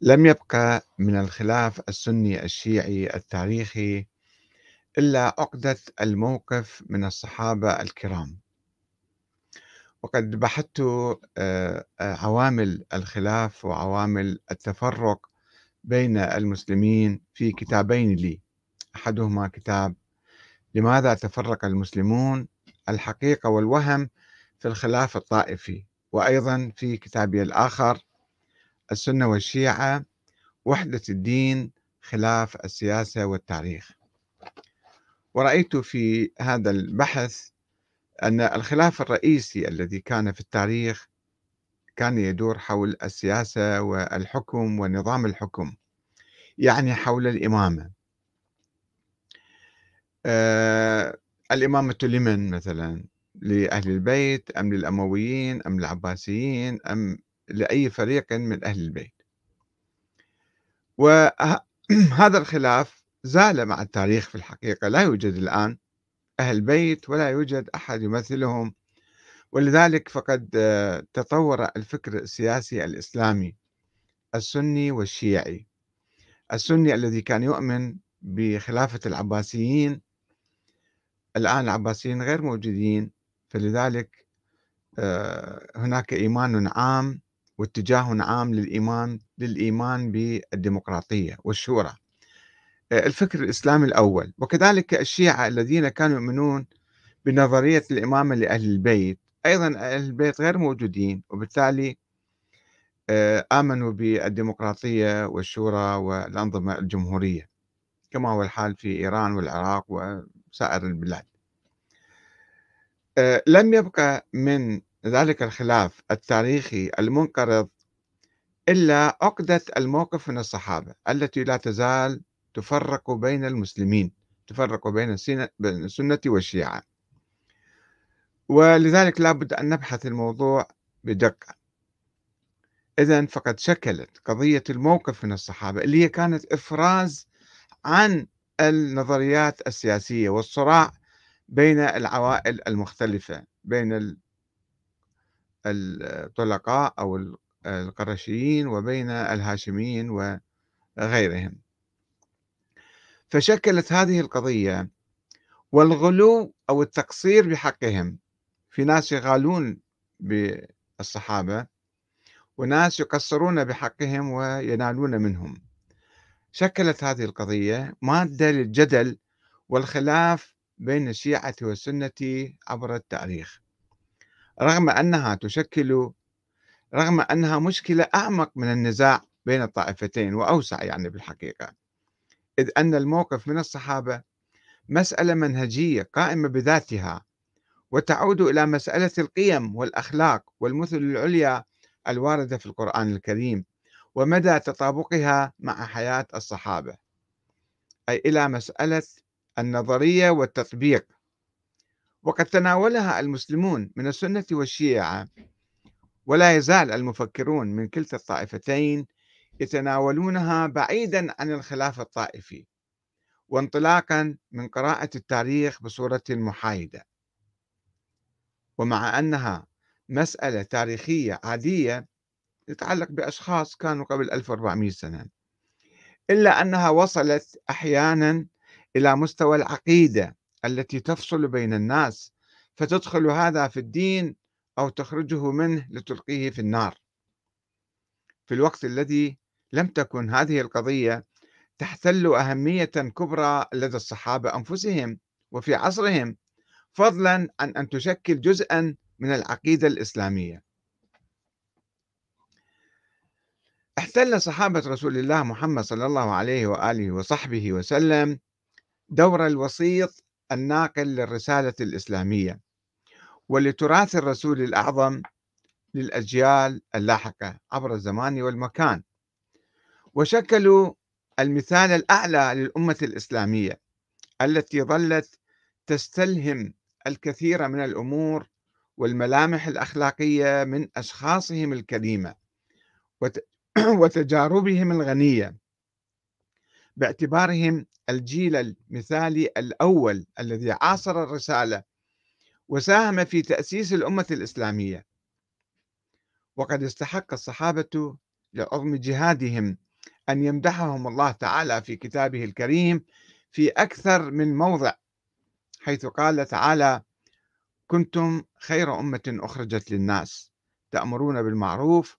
لم يبق من الخلاف السني الشيعي التاريخي إلا عقدة الموقف من الصحابة الكرام. وقد بحثت آه، عوامل الخلاف وعوامل التفرق بين المسلمين في كتابين لي. أحدهما كتاب لماذا تفرق المسلمون؟ الحقيقة والوهم في الخلاف الطائفي وأيضا في كتابي الآخر السنة والشيعة وحدة الدين خلاف السياسة والتاريخ. ورأيت في هذا البحث أن الخلاف الرئيسي الذي كان في التاريخ كان يدور حول السياسة والحكم ونظام الحكم يعني حول الإمامة. آه الإمامة لمن مثلا؟ لأهل البيت أم للأمويين أم للعباسيين أم لأي فريق من أهل البيت. وهذا الخلاف زال مع التاريخ في الحقيقة. لا يوجد الآن أهل بيت ولا يوجد أحد يمثلهم. ولذلك فقد تطور الفكر السياسي الإسلامي السني والشيعي. السني الذي كان يؤمن بخلافة العباسيين الآن العباسيين غير موجودين. فلذلك آه، هناك إيمان عام واتجاه عام للإيمان للإيمان بالديمقراطية والشورى. آه، الفكر الإسلامي الأول. وكذلك الشيعة الذين كانوا يؤمنون بنظرية الإمامة لأهل البيت. أيضا أهل البيت غير موجودين وبالتالي آه، آمنوا بالديمقراطية والشورى والأنظمة الجمهورية كما هو الحال في إيران والعراق وسائر البلاد. آه، لم يبقى من ذلك الخلاف التاريخي المنقرض إلا عقدة الموقف من الصحابة التي لا تزال تفرق بين المسلمين تفرق بين السنة والشيعة. ولذلك لابد أن نبحث الموضوع بدقة. إذا فقد شكلت قضية الموقف من الصحابة اللي هي كانت إفراز عن النظريات السياسية والصراع بين العوائل المختلفة بين الطلقاء أو القرشيين وبين الهاشميين وغيرهم. فشكلت هذه القضية والغلو أو التقصير بحقهم. في ناس يغالون بالصحابة وناس يقصرون بحقهم وينالون منهم. شكلت هذه القضية مادة للجدل والخلاف بين الشيعة والسنة عبر التاريخ. رغم أنها تشكل رغم أنها مشكلة أعمق من النزاع بين الطائفتين وأوسع يعني بالحقيقة. إذ أن الموقف من الصحابة مسألة منهجية قائمة بذاتها وتعود إلى مسألة القيم والأخلاق والمثل العليا الواردة في القرآن الكريم ومدى تطابقها مع حياة الصحابة. أي إلى مسألة النظرية والتطبيق. وقد تناولها المسلمون من السنة والشيعة ولا يزال المفكرون من كلتا الطائفتين يتناولونها بعيدا عن الخلاف الطائفي وانطلاقا من قراءة التاريخ بصورة محايدة. ومع أنها مسألة تاريخية عادية تتعلق بأشخاص كانوا قبل 1400 سنة إلا أنها وصلت أحيانا إلى مستوى العقيدة التي تفصل بين الناس فتدخل هذا في الدين أو تخرجه منه لتلقيه في النار. في الوقت الذي لم تكن هذه القضية تحتل أهمية كبرى لدى الصحابة أنفسهم وفي عصرهم فضلا عن أن تشكل جزءا من العقيدة الإسلامية. احتل صحابة رسول الله محمد صلى الله عليه وآله وصحبه وسلم دور الوسيط الناقل للرسالة الإسلامية ولتراث الرسول الأعظم للأجيال اللاحقة عبر الزمان والمكان. وشكلوا المثال الأعلى للأمة الإسلامية التي ظلت تستلهم الكثير من الأمور والملامح الأخلاقية من أشخاصهم الكريمة وتجاربهم الغنية باعتبارهم الجيل المثالي الأول الذي عاصر الرسالة وساهم في تأسيس الأمة الإسلامية. وقد استحق الصحابة لعظم جهادهم أن يمدحهم الله تعالى في كتابه الكريم في أكثر من موضع حيث قال تعالى كنتم خير أمة أخرجت للناس تأمرون بالمعروف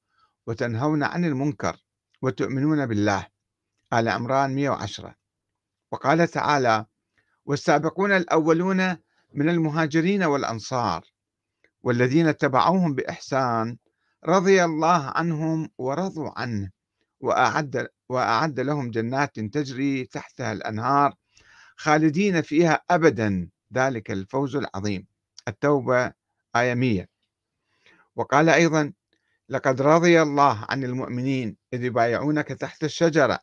وتنهون عن المنكر وتؤمنون بالله آل عمران 110 وقال تعالى والسابقون الأولون من المهاجرين والأنصار والذين اتبعوهم بإحسان رضي الله عنهم ورضوا عنه وأعد, وأعد لهم جنات تجري تحتها الأنهار خالدين فيها أبدا. ذلك الفوز العظيم. التوبة آية 100 وقال أيضا لقد رضي الله عن المؤمنين إذ يبايعونك تحت الشجرة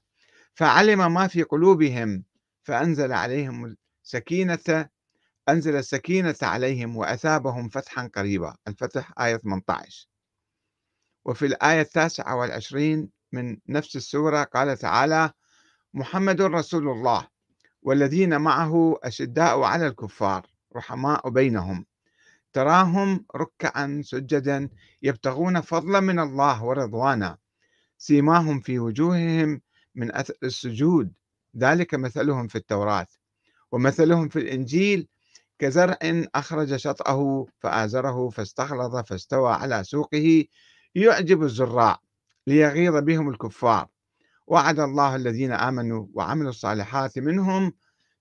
فعلم ما في قلوبهم فأنزل عليهم السكينة أنزل السكينة عليهم وأثابهم فتحا قريبا. الفتح آية 18 وفي الآية التاسعة والعشرين من نفس السورة قال تعالى محمد رسول الله والذين معه أشداء على الكفار رحماء بينهم. تراهم ركعا سجدا يبتغون فضلا من الله ورضوانا. سيماهم في وجوههم من أثر السجود ذلك مثلهم في التوراة ومثلهم في الإنجيل كزرع أخرج شطأه فآزره فاستغلظ فاستوى على سوقه يعجب الزراع ليغيظ بهم الكفار. وعد الله الذين آمنوا وعملوا الصالحات منهم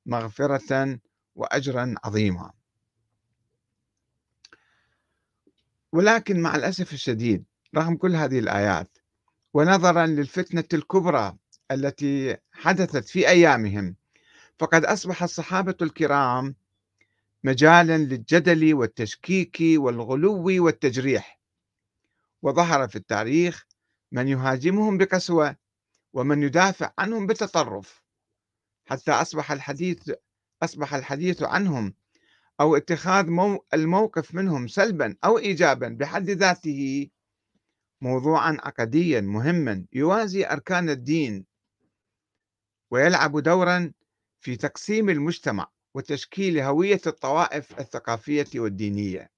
مغفرة وأجرا عظيما. ولكن مع الأسف الشديد رغم كل هذه الآيات ونظرا للفتنة الكبرى التي حدثت في أيامهم. فقد أصبح الصحابة الكرام مجالا للجدل والتشكيك والغلو والتجريح. وظهر في التاريخ من يهاجمهم بقسوة ومن يدافع عنهم بتطرف حتى أصبح الحديث أصبح الحديث عنهم أو اتخاذ مو الموقف منهم سلبا أو إيجابا بحد ذاته موضوعا عقديا مهما يوازي أركان الدين ويلعب دورا في تقسيم المجتمع وتشكيل هوية الطوائف الثقافية والدينية.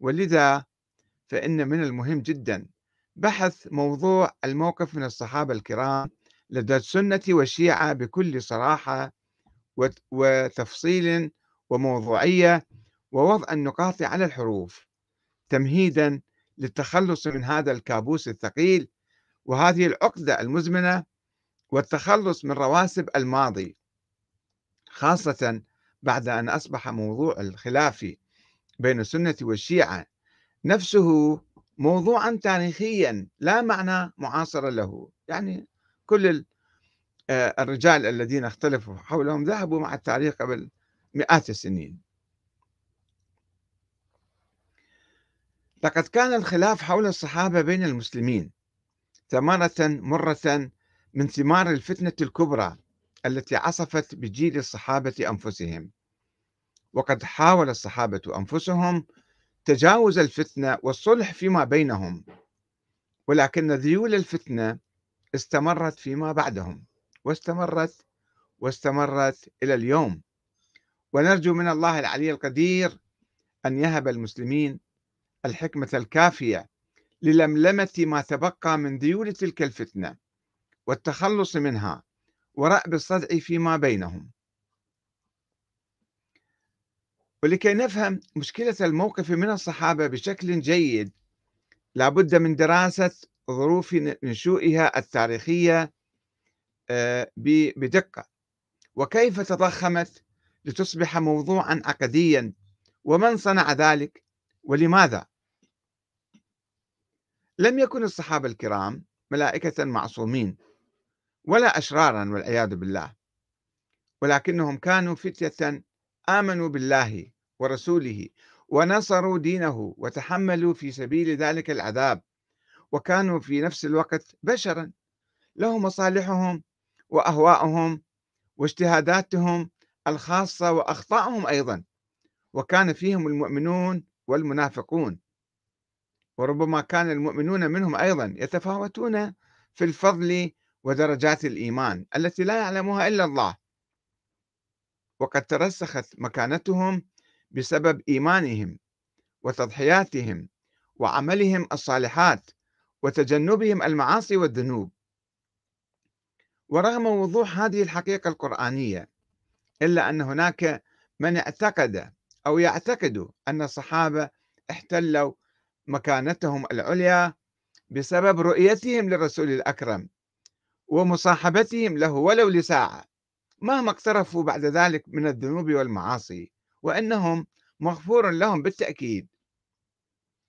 ولذا فإن من المهم جدا بحث موضوع الموقف من الصحابة الكرام لدى السنة والشيعة بكل صراحة وتفصيل وموضوعية ووضع النقاط على الحروف تمهيدا للتخلص من هذا الكابوس الثقيل وهذه العقدة المزمنة والتخلص من رواسب الماضي خاصة بعد أن أصبح موضوع الخلاف بين السنة والشيعة نفسه موضوعا تاريخيا لا معنى معاصرا له. يعني كل آه، الرجال الذين اختلفوا حولهم ذهبوا مع التاريخ قبل مئات السنين. لقد كان الخلاف حول الصحابة بين المسلمين ثمرة مرة من ثمار الفتنة الكبرى التي عصفت بجيل الصحابة أنفسهم. وقد حاول الصحابة أنفسهم تجاوز الفتنة والصلح فيما بينهم ولكن ذيول الفتنة استمرت فيما بعدهم واستمرت واستمرت إلى اليوم. ونرجو من الله العلي القدير أن يهب المسلمين الحكمة الكافية للملمة ما تبقى من ذيول تلك الفتنة. والتخلص منها ورأب الصدع فيما بينهم. ولكي نفهم مشكلة الموقف من الصحابة بشكل جيد لابد من دراسة ظروف نشوئها التاريخية آه، بدقة. وكيف تضخمت لتصبح موضوعا عقديا ومن صنع ذلك ولماذا؟ لم يكن الصحابة الكرام ملائكة معصومين. ولا أشرارا والعياذ بالله. ولكنهم كانوا فتية آمنوا بالله ورسوله ونصروا دينه وتحملوا في سبيل ذلك العذاب وكانوا في نفس الوقت بشرا. لهم مصالحهم وأهواءهم واجتهاداتهم الخاصة وأخطائهم أيضا وكان فيهم المؤمنون والمنافقون. وربما كان المؤمنون منهم أيضا يتفاوتون في الفضل ودرجات الإيمان التي لا يعلمها إلا الله. وقد ترسخت مكانتهم بسبب إيمانهم وتضحياتهم وعملهم الصالحات وتجنبهم المعاصي والذنوب. ورغم وضوح هذه الحقيقة القرآنية إلا أن هناك من اعتقد أو يعتقد أن الصحابة احتلوا مكانتهم العليا بسبب رؤيتهم للرسول الأكرم. ومصاحبتهم له ولو لساعة مهما اقترفوا بعد ذلك من الذنوب والمعاصي وأنهم مغفور لهم بالتأكيد.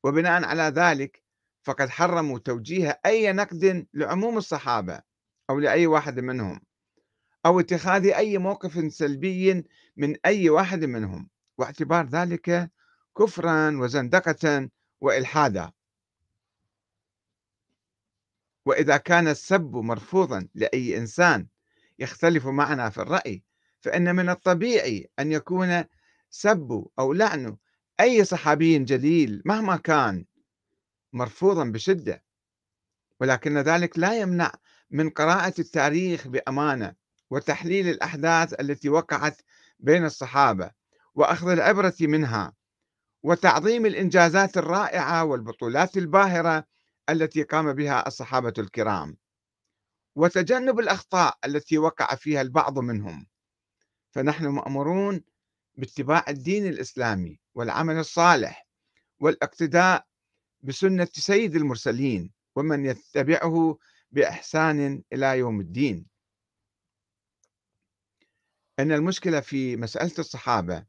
وبناء على ذلك فقد حرموا توجيه أي نقد لعموم الصحابة أو لأي واحد منهم أو اتخاذ أي موقف سلبي من أي واحد منهم واعتبار ذلك كفرا وزندقة وإلحادا. وإذا كان السب مرفوضا لأي إنسان يختلف معنا في الرأي فإن من الطبيعي أن يكون سب أو لعن أي صحابي جليل مهما كان مرفوضا بشدة. ولكن ذلك لا يمنع من قراءة التاريخ بأمانة وتحليل الأحداث التي وقعت بين الصحابة وأخذ العبرة منها وتعظيم الإنجازات الرائعة والبطولات الباهرة التي قام بها الصحابة الكرام وتجنب الأخطاء التي وقع فيها البعض منهم. فنحن مأمورون باتباع الدين الإسلامي والعمل الصالح والاقتداء بسنة سيد المرسلين ومن يتبعه بإحسان إلى يوم الدين. أن المشكلة في مسألة الصحابة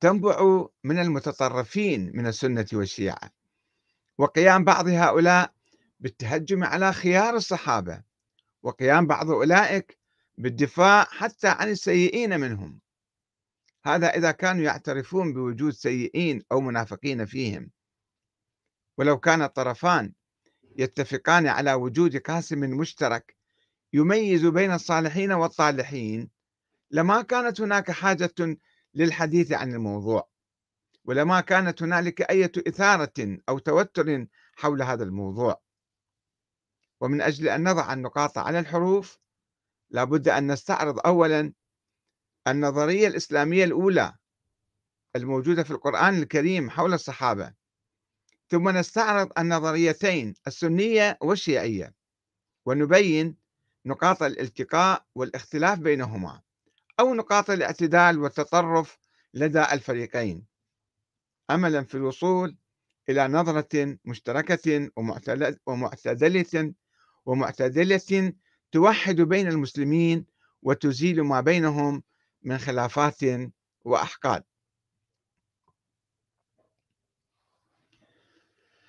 تنبع من المتطرفين من السنة والشيعة. وقيام بعض هؤلاء بالتهجم على خيار الصحابة وقيام بعض أولئك بالدفاع حتى عن السيئين منهم. هذا إذا كانوا يعترفون بوجود سيئين أو منافقين فيهم. ولو كان الطرفان يتفقان على وجود قاسم مشترك يميز بين الصالحين والطالحين لما كانت هناك حاجة للحديث عن الموضوع. ولما كانت هنالك أي إثارة أو توتر حول هذا الموضوع. ومن أجل أن نضع النقاط على الحروف لابد أن نستعرض أولا النظرية الإسلامية الأولى الموجودة في القرآن الكريم حول الصحابة ثم نستعرض النظريتين السنية والشيعية ونبين نقاط الالتقاء والاختلاف بينهما أو نقاط الاعتدال والتطرف لدى الفريقين. أملا في الوصول إلى نظرة مشتركة ومعتدلة ومعتدلة توحد بين المسلمين وتزيل ما بينهم من خلافات وأحقاد.